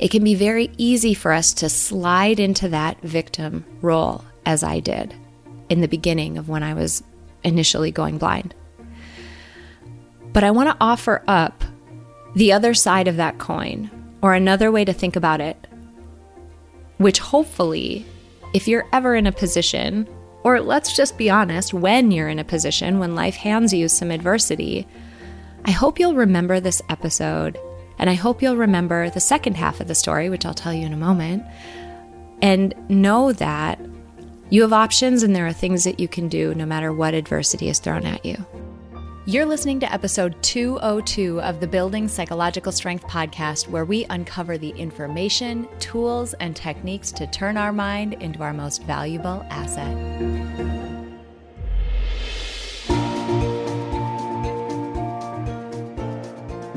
it can be very easy for us to slide into that victim role, as I did in the beginning of when I was initially going blind. But I want to offer up the other side of that coin, or another way to think about it, which hopefully, if you're ever in a position, or let's just be honest, when you're in a position when life hands you some adversity, I hope you'll remember this episode and I hope you'll remember the second half of the story, which I'll tell you in a moment, and know that you have options and there are things that you can do no matter what adversity is thrown at you. You're listening to episode 202 of the Building Psychological Strength podcast, where we uncover the information, tools, and techniques to turn our mind into our most valuable asset.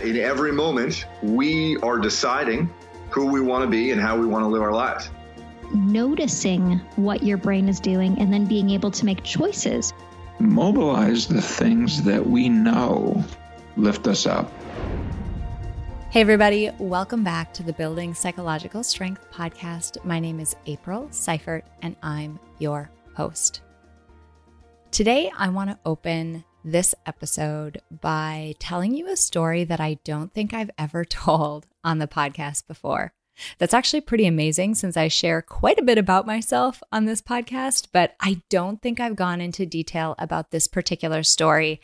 In every moment, we are deciding who we want to be and how we want to live our lives. Noticing what your brain is doing and then being able to make choices. Mobilize the things that we know lift us up. Hey, everybody, welcome back to the Building Psychological Strength podcast. My name is April Seifert, and I'm your host. Today, I want to open this episode by telling you a story that I don't think I've ever told on the podcast before. That's actually pretty amazing since I share quite a bit about myself on this podcast, but I don't think I've gone into detail about this particular story.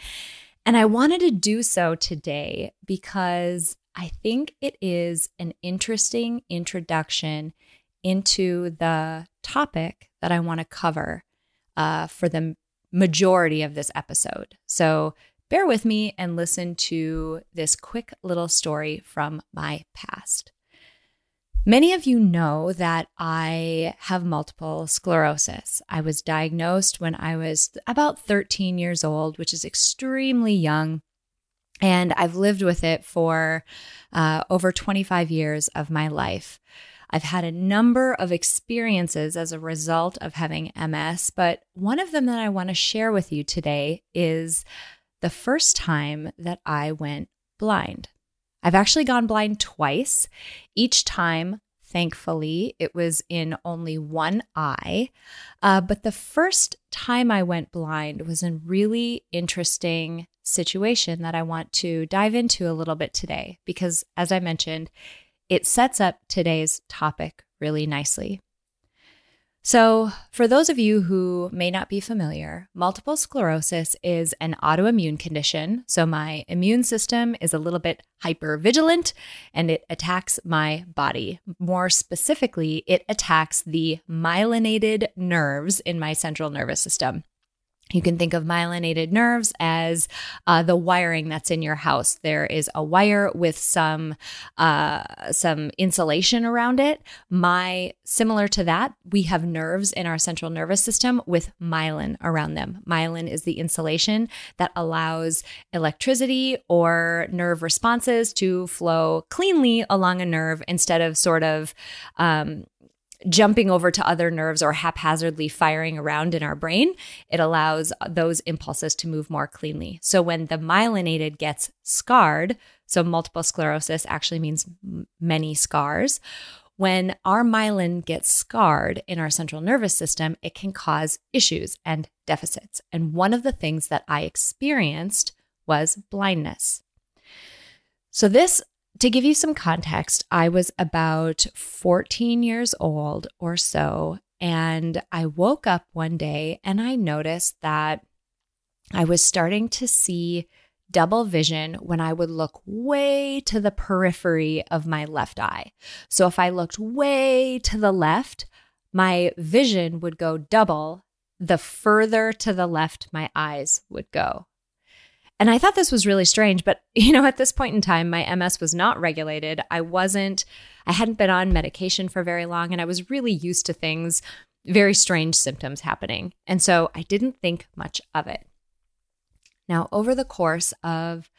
And I wanted to do so today because I think it is an interesting introduction into the topic that I want to cover uh, for the majority of this episode. So bear with me and listen to this quick little story from my past. Many of you know that I have multiple sclerosis. I was diagnosed when I was about 13 years old, which is extremely young. And I've lived with it for uh, over 25 years of my life. I've had a number of experiences as a result of having MS, but one of them that I want to share with you today is the first time that I went blind. I've actually gone blind twice. Each time, thankfully, it was in only one eye. Uh, but the first time I went blind was a really interesting situation that I want to dive into a little bit today because, as I mentioned, it sets up today's topic really nicely. So, for those of you who may not be familiar, multiple sclerosis is an autoimmune condition. So, my immune system is a little bit hypervigilant and it attacks my body. More specifically, it attacks the myelinated nerves in my central nervous system. You can think of myelinated nerves as uh, the wiring that's in your house. There is a wire with some uh, some insulation around it. My similar to that, we have nerves in our central nervous system with myelin around them. Myelin is the insulation that allows electricity or nerve responses to flow cleanly along a nerve instead of sort of um, jumping over to other nerves or haphazardly firing around in our brain, it allows those impulses to move more cleanly. So when the myelinated gets scarred, so multiple sclerosis actually means many scars. When our myelin gets scarred in our central nervous system, it can cause issues and deficits. And one of the things that I experienced was blindness. So, this to give you some context, I was about 14 years old or so, and I woke up one day and I noticed that I was starting to see double vision when I would look way to the periphery of my left eye. So if I looked way to the left, my vision would go double the further to the left my eyes would go. And I thought this was really strange, but you know, at this point in time, my MS was not regulated. I wasn't, I hadn't been on medication for very long, and I was really used to things, very strange symptoms happening. And so I didn't think much of it. Now, over the course of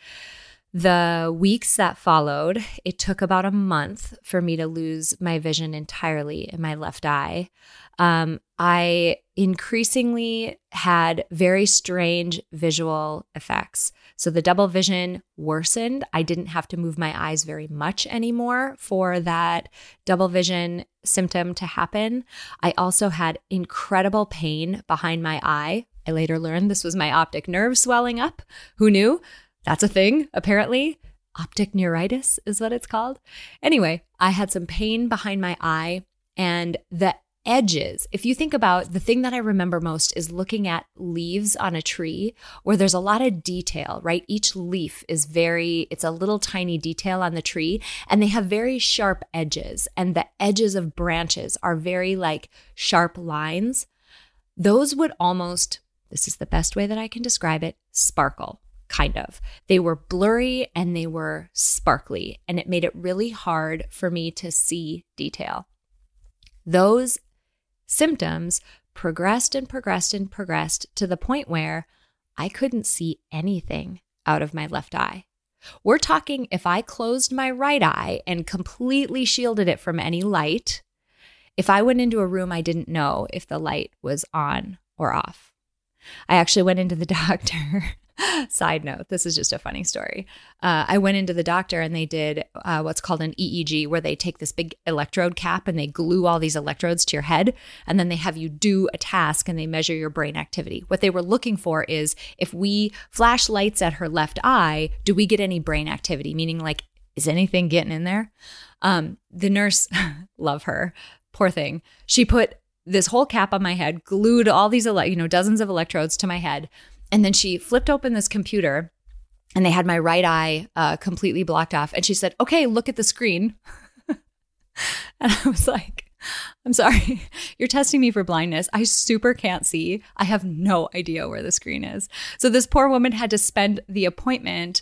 the weeks that followed, it took about a month for me to lose my vision entirely in my left eye. Um, I increasingly had very strange visual effects. So the double vision worsened. I didn't have to move my eyes very much anymore for that double vision symptom to happen. I also had incredible pain behind my eye. I later learned this was my optic nerve swelling up. Who knew? That's a thing, apparently. Optic neuritis is what it's called. Anyway, I had some pain behind my eye, and the edges, if you think about the thing that I remember most is looking at leaves on a tree where there's a lot of detail, right? Each leaf is very, it's a little tiny detail on the tree, and they have very sharp edges, and the edges of branches are very like sharp lines. Those would almost, this is the best way that I can describe it, sparkle kind of. They were blurry and they were sparkly, and it made it really hard for me to see detail. Those symptoms progressed and progressed and progressed to the point where I couldn't see anything out of my left eye. We're talking if I closed my right eye and completely shielded it from any light, if I went into a room, I didn't know if the light was on or off. I actually went into the doctor Side note, this is just a funny story. Uh, I went into the doctor and they did uh, what's called an EEG, where they take this big electrode cap and they glue all these electrodes to your head. And then they have you do a task and they measure your brain activity. What they were looking for is if we flash lights at her left eye, do we get any brain activity? Meaning, like, is anything getting in there? Um, the nurse, love her, poor thing. She put this whole cap on my head, glued all these, you know, dozens of electrodes to my head and then she flipped open this computer and they had my right eye uh, completely blocked off. And she said, Okay, look at the screen. and I was like, I'm sorry, you're testing me for blindness. I super can't see. I have no idea where the screen is. So this poor woman had to spend the appointment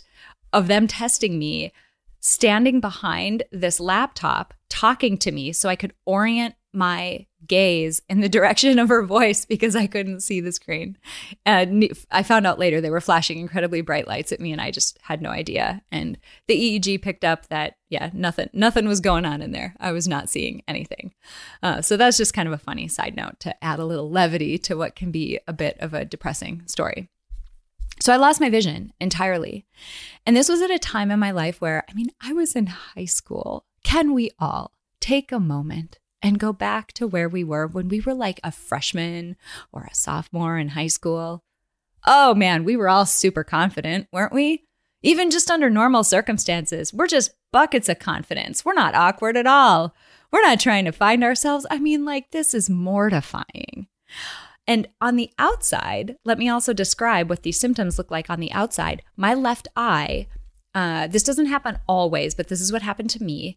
of them testing me standing behind this laptop talking to me so I could orient my gaze in the direction of her voice because I couldn't see the screen. And I found out later they were flashing incredibly bright lights at me and I just had no idea. And the EEG picked up that yeah, nothing nothing was going on in there. I was not seeing anything. Uh, so that's just kind of a funny side note to add a little levity to what can be a bit of a depressing story. So I lost my vision entirely. And this was at a time in my life where I mean, I was in high school. Can we all take a moment and go back to where we were when we were like a freshman or a sophomore in high school. Oh man, we were all super confident, weren't we? Even just under normal circumstances, we're just buckets of confidence. We're not awkward at all. We're not trying to find ourselves. I mean, like, this is mortifying. And on the outside, let me also describe what these symptoms look like on the outside. My left eye uh, this doesn't happen always, but this is what happened to me.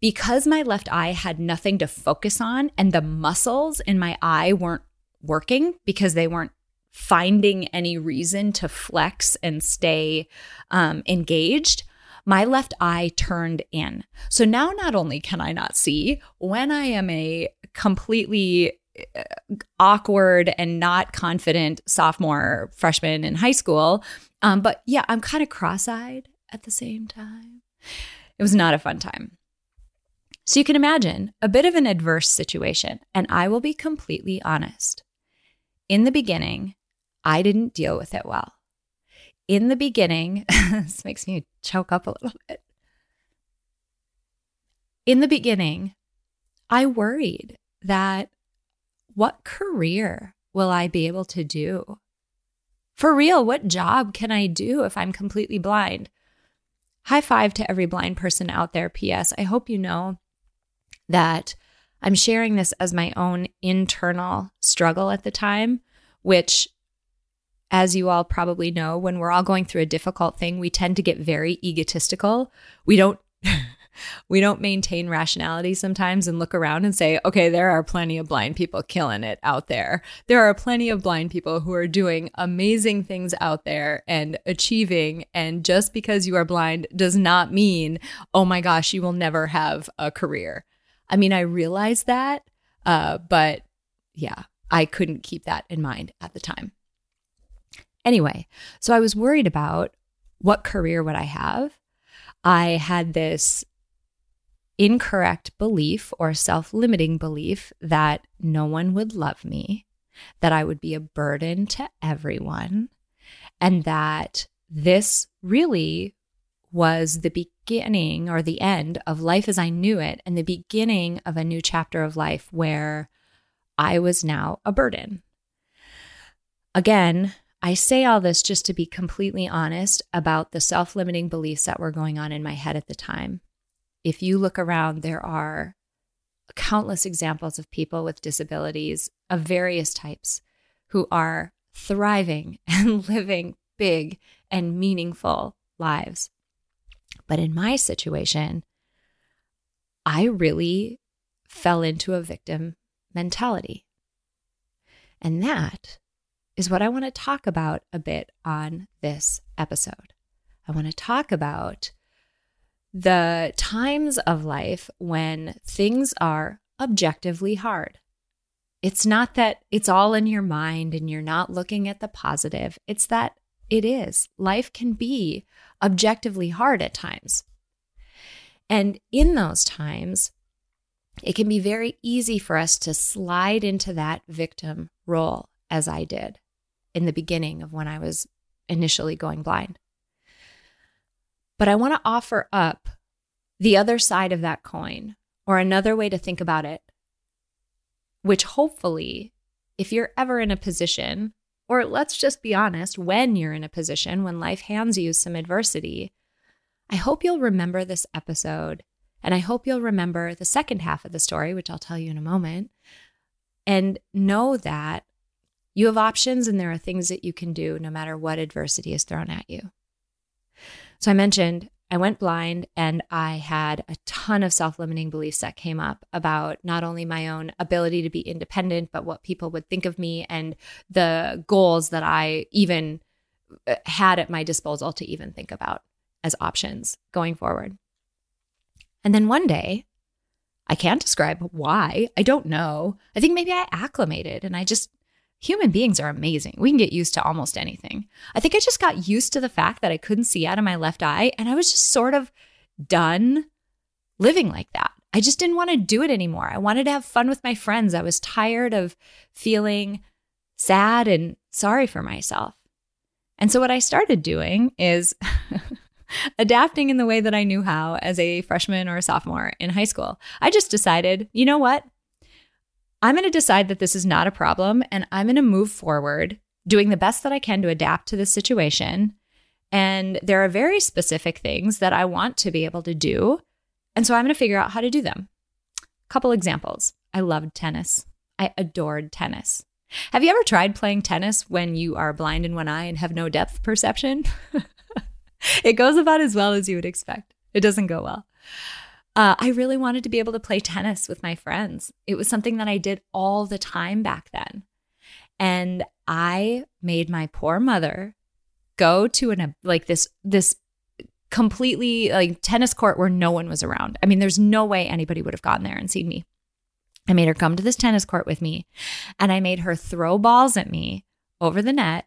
Because my left eye had nothing to focus on and the muscles in my eye weren't working because they weren't finding any reason to flex and stay um, engaged, my left eye turned in. So now not only can I not see, when I am a completely uh, awkward and not confident sophomore freshman in high school, um, but yeah, I'm kind of cross eyed at the same time. It was not a fun time. So you can imagine a bit of an adverse situation. And I will be completely honest. In the beginning, I didn't deal with it well. In the beginning, this makes me choke up a little bit. In the beginning, I worried that what career will I be able to do? For real, what job can I do if I'm completely blind? High five to every blind person out there. P.S. I hope you know that I'm sharing this as my own internal struggle at the time, which, as you all probably know, when we're all going through a difficult thing, we tend to get very egotistical. We don't. we don't maintain rationality sometimes and look around and say, okay, there are plenty of blind people killing it out there. There are plenty of blind people who are doing amazing things out there and achieving. And just because you are blind does not mean, oh my gosh, you will never have a career. I mean, I realize that, uh, but yeah, I couldn't keep that in mind at the time. Anyway, so I was worried about what career would I have? I had this incorrect belief or self limiting belief that no one would love me, that I would be a burden to everyone, and that this really was the beginning or the end of life as I knew it and the beginning of a new chapter of life where I was now a burden. Again, I say all this just to be completely honest about the self limiting beliefs that were going on in my head at the time. If you look around, there are countless examples of people with disabilities of various types who are thriving and living big and meaningful lives. But in my situation, I really fell into a victim mentality. And that is what I want to talk about a bit on this episode. I want to talk about the times of life when things are objectively hard. It's not that it's all in your mind and you're not looking at the positive. It's that it is. Life can be objectively hard at times. And in those times, it can be very easy for us to slide into that victim role, as I did in the beginning of when I was initially going blind. But I want to offer up the other side of that coin or another way to think about it, which hopefully, if you're ever in a position, or let's just be honest, when you're in a position, when life hands you some adversity, I hope you'll remember this episode. And I hope you'll remember the second half of the story, which I'll tell you in a moment, and know that you have options and there are things that you can do no matter what adversity is thrown at you. So I mentioned I went blind and I had a ton of self limiting beliefs that came up about not only my own ability to be independent, but what people would think of me and the goals that I even uh, had at my disposal to even think about as options going forward. And then one day, I can't describe why. I don't know. I think maybe I acclimated and I just human beings are amazing. We can get used to almost anything. I think I just got used to the fact that I couldn't see out of my left eye and I was just sort of done living like that. I just didn't want to do it anymore. I wanted to have fun with my friends. I was tired of feeling sad and sorry for myself. And so, what I started doing is adapting in the way that I knew how as a freshman or a sophomore in high school. I just decided, you know what? I'm going to decide that this is not a problem and I'm going to move forward doing the best that I can to adapt to this situation. And there are very specific things that I want to be able to do. And so I'm going to figure out how to do them. Couple examples. I loved tennis. I adored tennis. Have you ever tried playing tennis when you are blind in one eye and have no depth perception? it goes about as well as you would expect. It doesn't go well. Uh, I really wanted to be able to play tennis with my friends. It was something that I did all the time back then. And I made my poor mother go to an like this this completely like tennis court where no one was around. I mean, there's no way anybody would have gotten there and seen me. I made her come to this tennis court with me and I made her throw balls at me over the net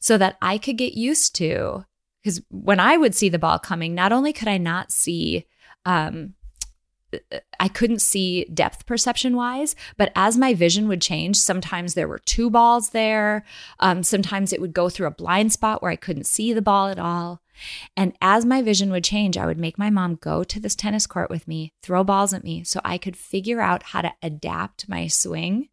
so that I could get used to because when I would see the ball coming, not only could I not see um, I couldn't see depth perception wise, but as my vision would change, sometimes there were two balls there. Um, sometimes it would go through a blind spot where I couldn't see the ball at all. And as my vision would change, I would make my mom go to this tennis court with me, throw balls at me, so I could figure out how to adapt my swing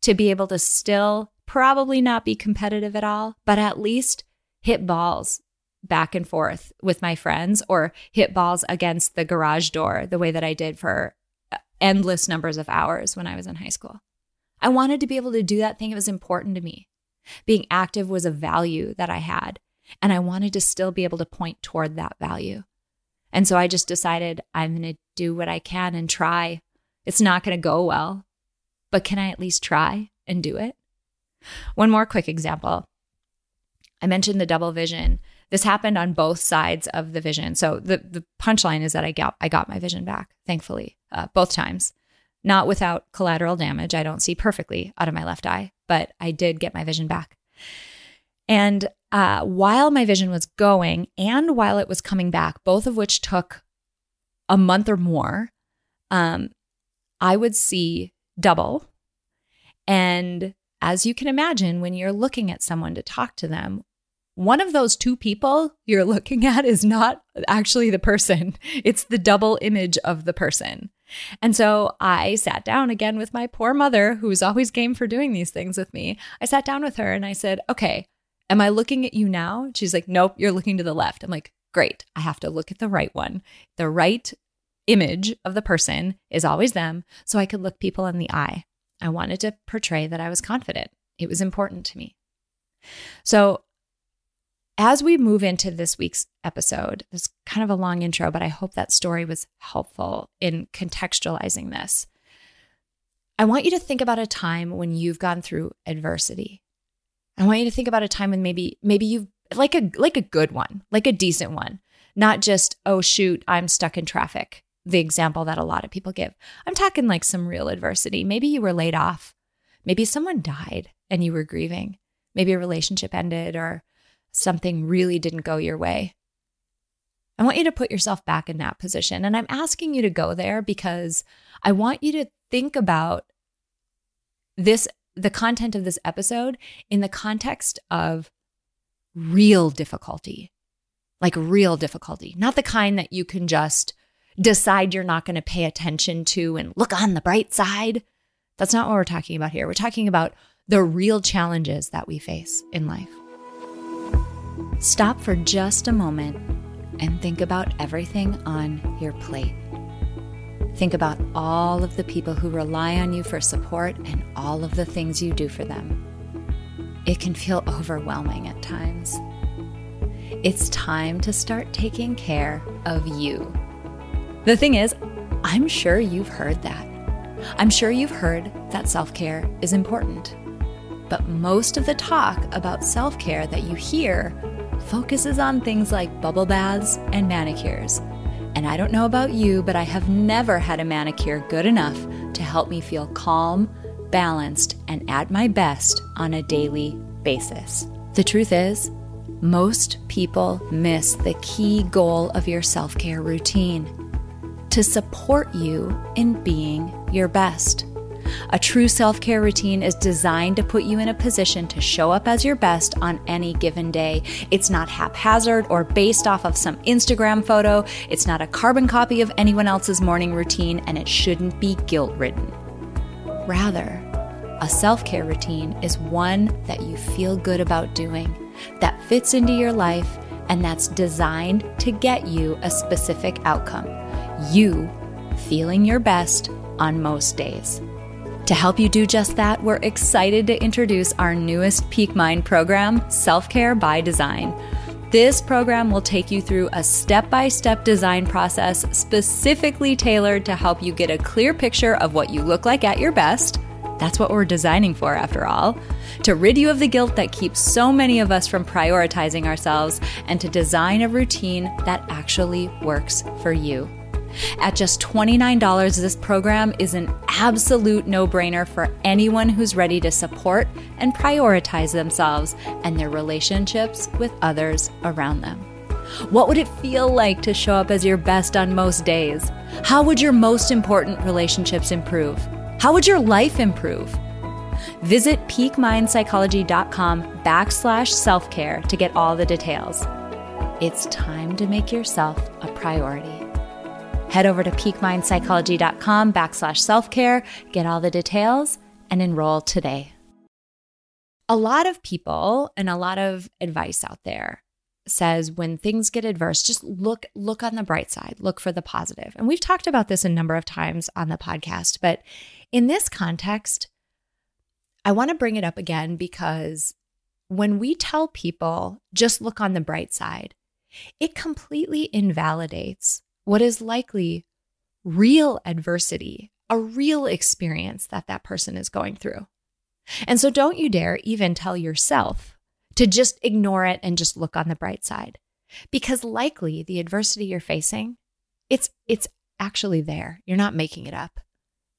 to be able to still probably not be competitive at all, but at least hit balls back and forth with my friends or hit balls against the garage door the way that I did for uh, endless numbers of hours when I was in high school. I wanted to be able to do that thing. It was important to me. Being active was a value that I had, and I wanted to still be able to point toward that value. And so I just decided I'm going to do what I can and try. It's not going to go well, but can I at least try and do it? One more quick example. I mentioned the double vision. This happened on both sides of the vision. So the the punchline is that I got I got my vision back, thankfully, uh, both times. Not without collateral damage. I don't see perfectly out of my left eye, but I did get my vision back. And uh, while my vision was going and while it was coming back, both of which took a month or more, um, I would see double. And as you can imagine, when you're looking at someone to talk to them, one of those two people you're looking at is not actually the person, it's the double image of the person. And so I sat down again with my poor mother, who's always game for doing these things with me. I sat down with her and I said, Okay, am I looking at you now? She's like, Nope, you're looking to the left. I'm like, Great. I have to look at the right one. The right image of the person is always them. So I could look people in the eye. I wanted to portray that I was confident. It was important to me. So as we move into this week's episode, it's kind of a long intro, but I hope that story was helpful in contextualizing this. I want you to think about a time when you've gone through adversity. I want you to think about a time when maybe maybe you've like a like a good one, like a decent one, not just oh shoot, I'm stuck in traffic. The example that a lot of people give. I'm talking like some real adversity. Maybe you were laid off. Maybe someone died and you were grieving. Maybe a relationship ended or something really didn't go your way. I want you to put yourself back in that position. And I'm asking you to go there because I want you to think about this, the content of this episode, in the context of real difficulty, like real difficulty, not the kind that you can just decide you're not going to pay attention to and look on the bright side. That's not what we're talking about here. We're talking about the real challenges that we face in life. Stop for just a moment and think about everything on your plate. Think about all of the people who rely on you for support and all of the things you do for them. It can feel overwhelming at times. It's time to start taking care of you. The thing is, I'm sure you've heard that. I'm sure you've heard that self care is important. But most of the talk about self care that you hear focuses on things like bubble baths and manicures. And I don't know about you, but I have never had a manicure good enough to help me feel calm, balanced, and at my best on a daily basis. The truth is, most people miss the key goal of your self care routine to support you in being your best. A true self care routine is designed to put you in a position to show up as your best on any given day. It's not haphazard or based off of some Instagram photo. It's not a carbon copy of anyone else's morning routine, and it shouldn't be guilt ridden. Rather, a self care routine is one that you feel good about doing, that fits into your life, and that's designed to get you a specific outcome. You feeling your best on most days. To help you do just that, we're excited to introduce our newest Peak Mind program, Self Care by Design. This program will take you through a step by step design process specifically tailored to help you get a clear picture of what you look like at your best. That's what we're designing for, after all. To rid you of the guilt that keeps so many of us from prioritizing ourselves, and to design a routine that actually works for you. At just $29, this program is an absolute no brainer for anyone who's ready to support and prioritize themselves and their relationships with others around them. What would it feel like to show up as your best on most days? How would your most important relationships improve? How would your life improve? Visit peakmindpsychology.com backslash self-care to get all the details. It's time to make yourself a priority. Head over to peakmindpsychology.com backslash self-care, get all the details, and enroll today. A lot of people and a lot of advice out there says when things get adverse, just look look on the bright side, look for the positive. And we've talked about this a number of times on the podcast, but in this context, I want to bring it up again because when we tell people just look on the bright side, it completely invalidates what is likely real adversity, a real experience that that person is going through. And so don't you dare even tell yourself to just ignore it and just look on the bright side. Because likely the adversity you're facing, it's it's actually there. You're not making it up.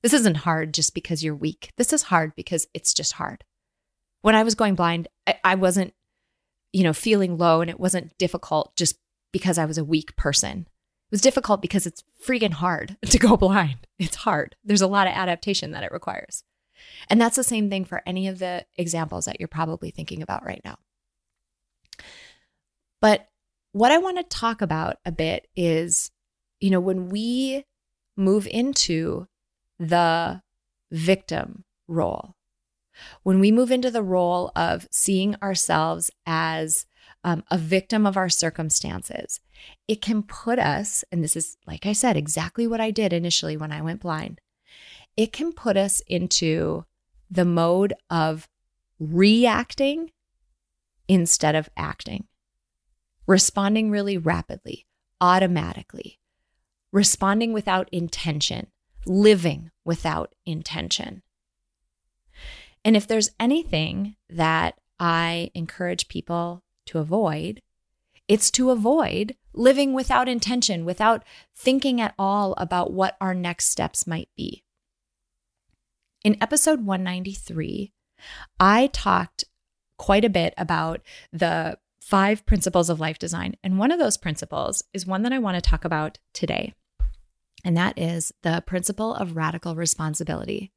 This isn't hard just because you're weak. This is hard because it's just hard. When I was going blind, I, I wasn't, you know, feeling low and it wasn't difficult just because I was a weak person. Was difficult because it's freaking hard to go blind. It's hard. There's a lot of adaptation that it requires. And that's the same thing for any of the examples that you're probably thinking about right now. But what I want to talk about a bit is, you know, when we move into the victim role, when we move into the role of seeing ourselves as um, a victim of our circumstances, it can put us, and this is, like I said, exactly what I did initially when I went blind. It can put us into the mode of reacting instead of acting, responding really rapidly, automatically, responding without intention, living without intention. And if there's anything that I encourage people to avoid, it's to avoid living without intention, without thinking at all about what our next steps might be. In episode 193, I talked quite a bit about the five principles of life design. And one of those principles is one that I want to talk about today. And that is the principle of radical responsibility.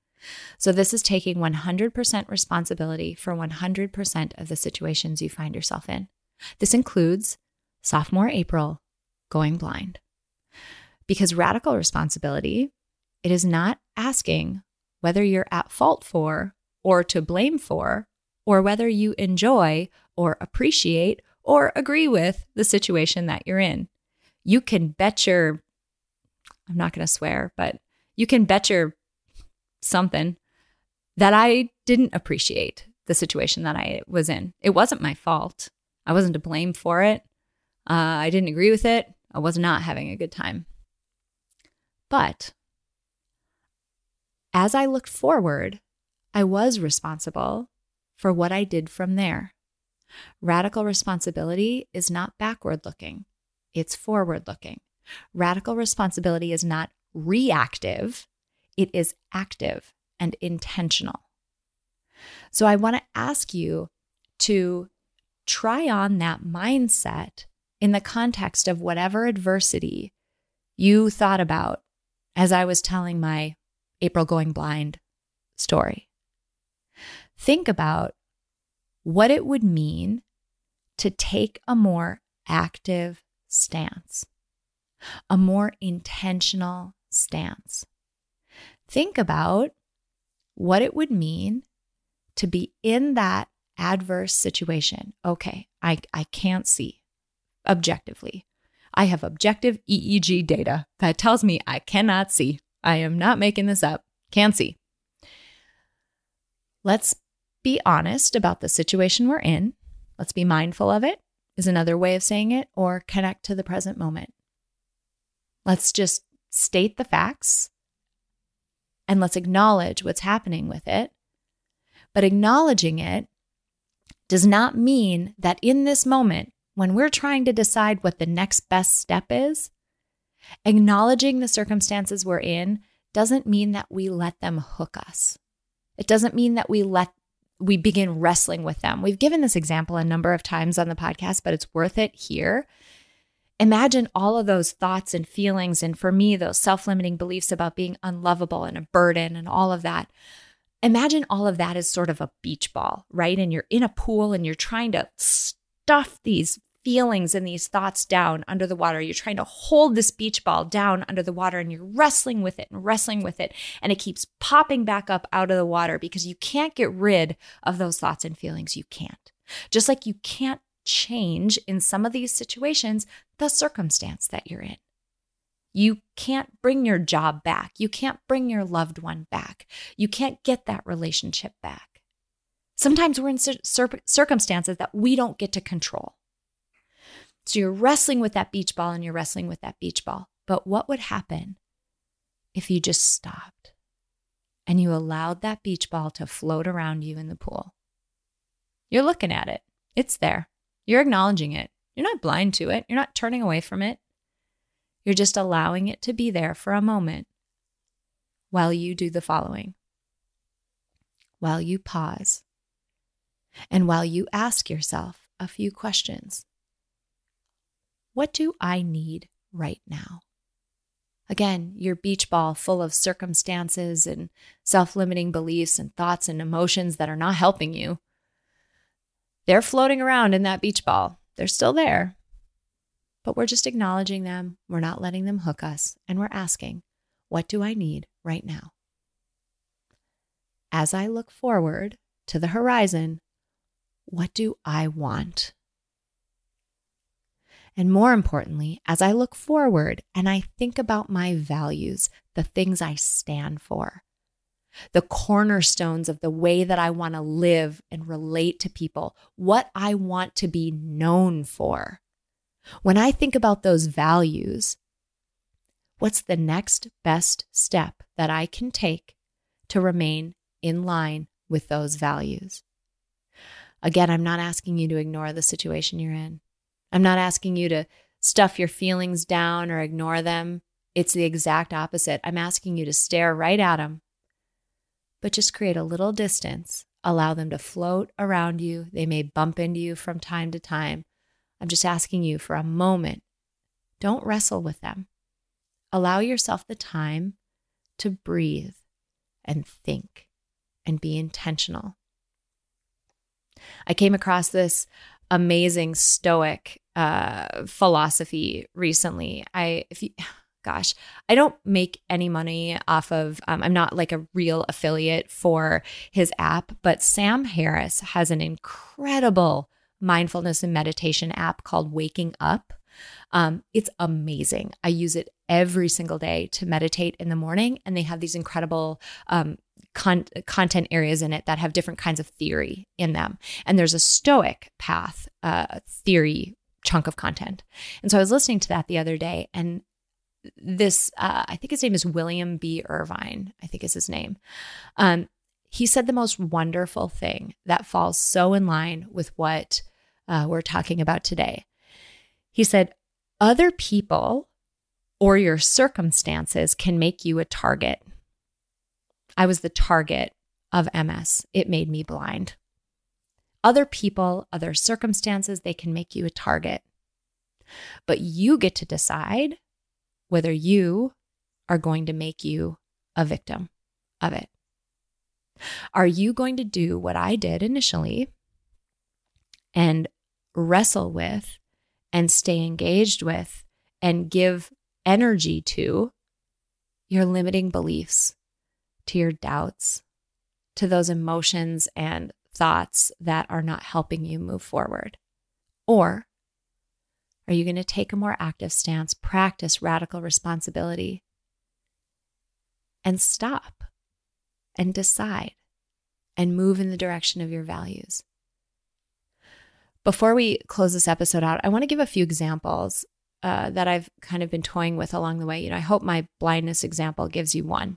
So, this is taking 100% responsibility for 100% of the situations you find yourself in. This includes sophomore April going blind. Because radical responsibility, it is not asking whether you're at fault for or to blame for, or whether you enjoy or appreciate or agree with the situation that you're in. You can bet your, I'm not going to swear, but you can bet your something that I didn't appreciate the situation that I was in. It wasn't my fault. I wasn't to blame for it. Uh, I didn't agree with it. I was not having a good time. But as I looked forward, I was responsible for what I did from there. Radical responsibility is not backward looking, it's forward looking. Radical responsibility is not reactive, it is active and intentional. So I want to ask you to try on that mindset in the context of whatever adversity you thought about as I was telling my April Going Blind story. Think about what it would mean to take a more active stance, a more intentional stance. Think about what it would mean to be in that adverse situation. Okay, I, I can't see objectively. I have objective EEG data that tells me I cannot see. I am not making this up. Can't see. Let's be honest about the situation we're in. Let's be mindful of it, is another way of saying it, or connect to the present moment. Let's just state the facts and let's acknowledge what's happening with it. But acknowledging it does not mean that in this moment, when we're trying to decide what the next best step is, Acknowledging the circumstances we're in doesn't mean that we let them hook us. It doesn't mean that we let we begin wrestling with them. We've given this example a number of times on the podcast, but it's worth it here. Imagine all of those thoughts and feelings, and for me, those self limiting beliefs about being unlovable and a burden and all of that. Imagine all of that as sort of a beach ball, right? And you're in a pool and you're trying to stuff these feelings and these thoughts down under the water. You're trying to hold this beach ball down under the water and you're wrestling with it and wrestling with it. And it keeps popping back up out of the water because you can't get rid of those thoughts and feelings. You can't. Just like you can't change in some of these situations the circumstance that you're in. You can't bring your job back. You can't bring your loved one back. You can't get that relationship back. Sometimes we're in circumstances that we don't get to control. So you're wrestling with that beach ball and you're wrestling with that beach ball. But what would happen if you just stopped and you allowed that beach ball to float around you in the pool? You're looking at it, it's there. You're acknowledging it. You're not blind to it, you're not turning away from it. You're just allowing it to be there for a moment while you do the following. While you pause and while you ask yourself a few questions. What do I need right now? Again, your beach ball full of circumstances and self limiting beliefs and thoughts and emotions that are not helping you. They're floating around in that beach ball. They're still there, but we're just acknowledging them. We're not letting them hook us. And we're asking, what do I need right now? As I look forward to the horizon, what do I want? And more importantly, as I look forward and I think about my values, the things I stand for, the cornerstones of the way that I want to live and relate to people, what I want to be known for. When I think about those values, what's the next best step that I can take to remain in line with those values? Again, I'm not asking you to ignore the situation you're in. I'm not asking you to stuff your feelings down or ignore them. It's the exact opposite. I'm asking you to stare right at them, but just create a little distance. Allow them to float around you. They may bump into you from time to time. I'm just asking you for a moment. Don't wrestle with them. Allow yourself the time to breathe and think and be intentional. I came across this amazing stoic uh, philosophy recently. I, if you, gosh, I don't make any money off of, um, I'm not like a real affiliate for his app, but Sam Harris has an incredible mindfulness and meditation app called Waking Up. Um, it's amazing. I use it every single day to meditate in the morning, and they have these incredible um, con- content areas in it that have different kinds of theory in them. And there's a Stoic path uh, theory chunk of content. And so I was listening to that the other day, and this, uh, I think his name is William B. Irvine, I think is his name. Um, he said the most wonderful thing that falls so in line with what uh, we're talking about today. He said, Other people or your circumstances can make you a target. I was the target of MS. It made me blind. Other people, other circumstances, they can make you a target. But you get to decide whether you are going to make you a victim of it. Are you going to do what I did initially and wrestle with and stay engaged with and give energy to your limiting beliefs, to your doubts, to those emotions and thoughts that are not helping you move forward? Or are you going to take a more active stance, practice radical responsibility, and stop and decide and move in the direction of your values? Before we close this episode out, I want to give a few examples uh, that I've kind of been toying with along the way. You know, I hope my blindness example gives you one.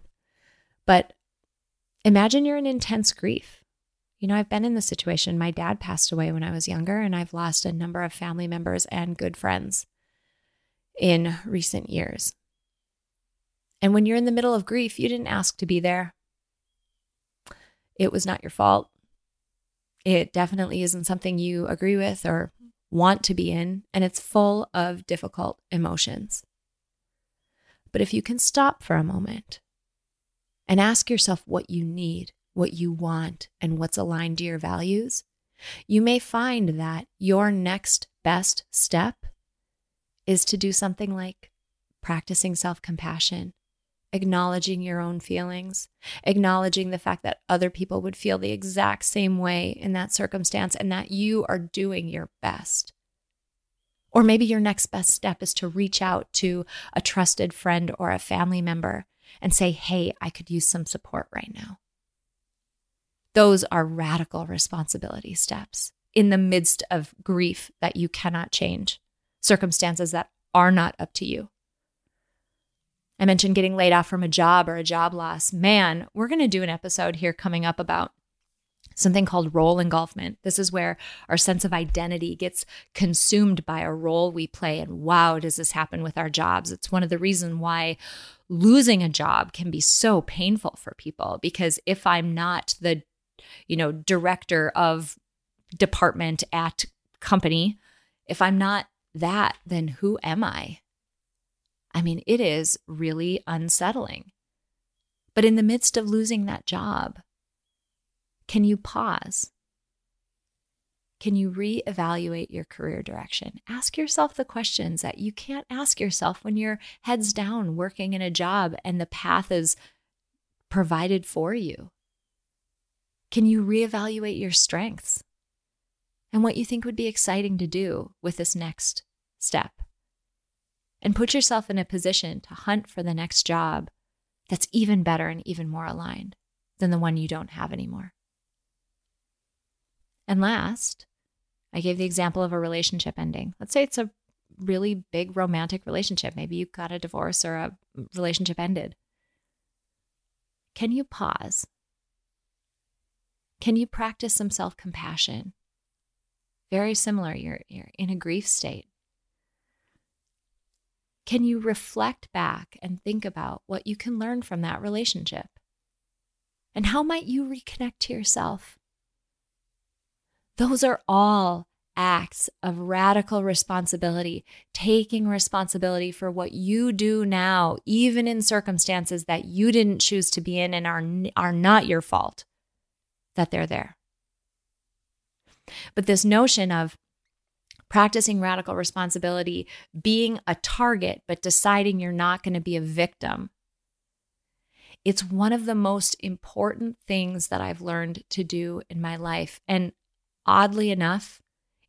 But imagine you're in intense grief. You know, I've been in the situation. My dad passed away when I was younger, and I've lost a number of family members and good friends in recent years. And when you're in the middle of grief, you didn't ask to be there. It was not your fault. It definitely isn't something you agree with or want to be in, and it's full of difficult emotions. But if you can stop for a moment and ask yourself what you need, what you want, and what's aligned to your values, you may find that your next best step is to do something like practicing self compassion, acknowledging your own feelings, acknowledging the fact that other people would feel the exact same way in that circumstance and that you are doing your best. Or maybe your next best step is to reach out to a trusted friend or a family member and say, Hey, I could use some support right now. Those are radical responsibility steps in the midst of grief that you cannot change. circumstances that are not up to you. I mentioned getting laid off from a job or a job loss. Man, we're going to do an episode here coming up about something called role engulfment. This is where our sense of identity gets consumed by a role we play. And wow, does this happen with our jobs? It's one of the reasons why losing a job can be so painful for people because if I'm not the, you know, director of department at company, if I'm not that, then who am I? I mean, it is really unsettling. But in the midst of losing that job, can you pause? Can you reevaluate your career direction? Ask yourself the questions that you can't ask yourself when you're heads down working in a job and the path is provided for you. Can you reevaluate your strengths and what you think would be exciting to do with this next step? And put yourself in a position to hunt for the next job that's even better and even more aligned than the one you don't have anymore. And last, I gave the example of a relationship ending. Let's say it's a really big romantic relationship. Maybe you got a divorce or a relationship ended. Can you pause? Can you practice some self compassion? Very similar, you're, you're in a grief state. Can you reflect back and think about what you can learn from that relationship? And how might you reconnect to yourself? Those are all acts of radical responsibility, taking responsibility for what you do now, even in circumstances that you didn't choose to be in and are, are not your fault, that they're there. But this notion of practicing radical responsibility, being a target, but deciding you're not going to be a victim. It's one of the most important things that I've learned to do in my life. And oddly enough,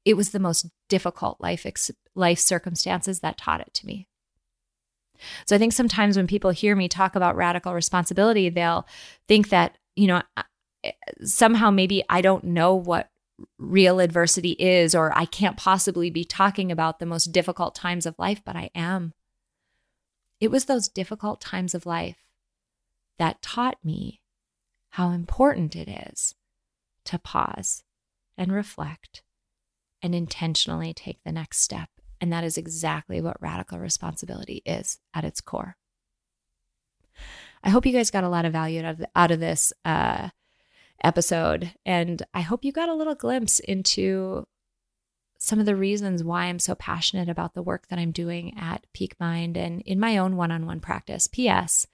it was the most difficult life ex- life circumstances that taught it to me. So I think sometimes when people hear me talk about radical responsibility, they'll think that, you know, somehow maybe I don't know what real adversity is, or I can't possibly be talking about the most difficult times of life, but I am. It was those difficult times of life that taught me how important it is to pause and reflect and intentionally take the next step. And that is exactly what radical responsibility is at its core. I hope you guys got a lot of value out of, out of this uh, episode. And I hope you got a little glimpse into some of the reasons why I'm so passionate about the work that I'm doing at Peak Mind and in my own one on one practice. P.S.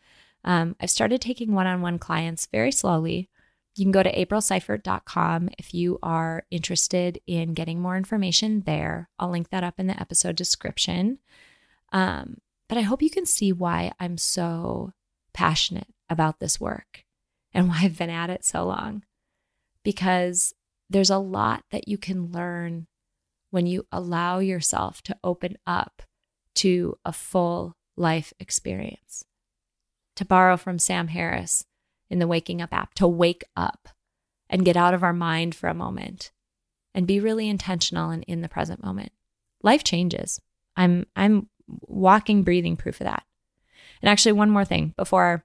Um, I've started taking one on one clients very slowly. You can go to aprilseifert.com if you are interested in getting more information there. I'll link that up in the episode description. Um, but I hope you can see why I'm so passionate about this work and why I've been at it so long. Because there's a lot that you can learn when you allow yourself to open up to a full life experience. To borrow from Sam Harris, in the Waking Up app to wake up and get out of our mind for a moment and be really intentional and in the present moment. Life changes. I'm I'm walking breathing proof of that. And actually one more thing before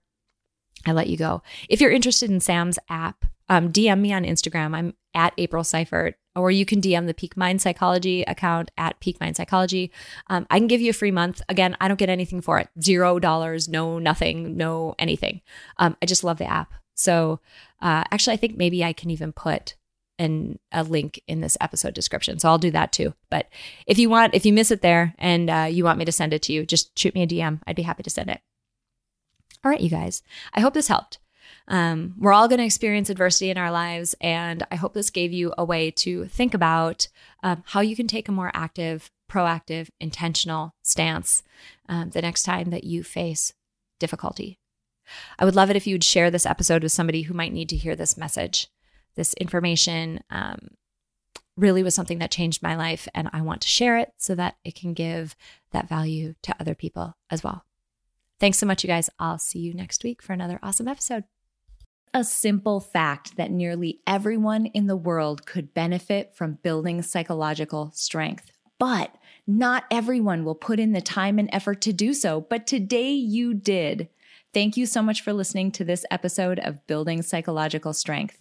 I let you go. If you're interested in Sam's app, um, DM me on Instagram. I'm at April Seifert, or you can DM the Peak Mind Psychology account at Peak Mind Psychology. Um, I can give you a free month. Again, I don't get anything for it. Zero dollars, no nothing, no anything. Um, I just love the app. So uh, actually, I think maybe I can even put an, a link in this episode description. So I'll do that too. But if you want, if you miss it there and uh, you want me to send it to you, just shoot me a DM. I'd be happy to send it. All right, you guys. I hope this helped. Um, we're all going to experience adversity in our lives, and I hope this gave you a way to think about um, how you can take a more active, proactive, intentional stance um, the next time that you face difficulty. I would love it if you would share this episode with somebody who might need to hear this message. This information um, really was something that changed my life, and I want to share it so that it can give that value to other people as well. Thanks so much, you guys. I'll see you next week for another awesome episode a simple fact that nearly everyone in the world could benefit from building psychological strength but not everyone will put in the time and effort to do so. But today you did. Thank you so much for listening to this episode of Building Psychological Strength.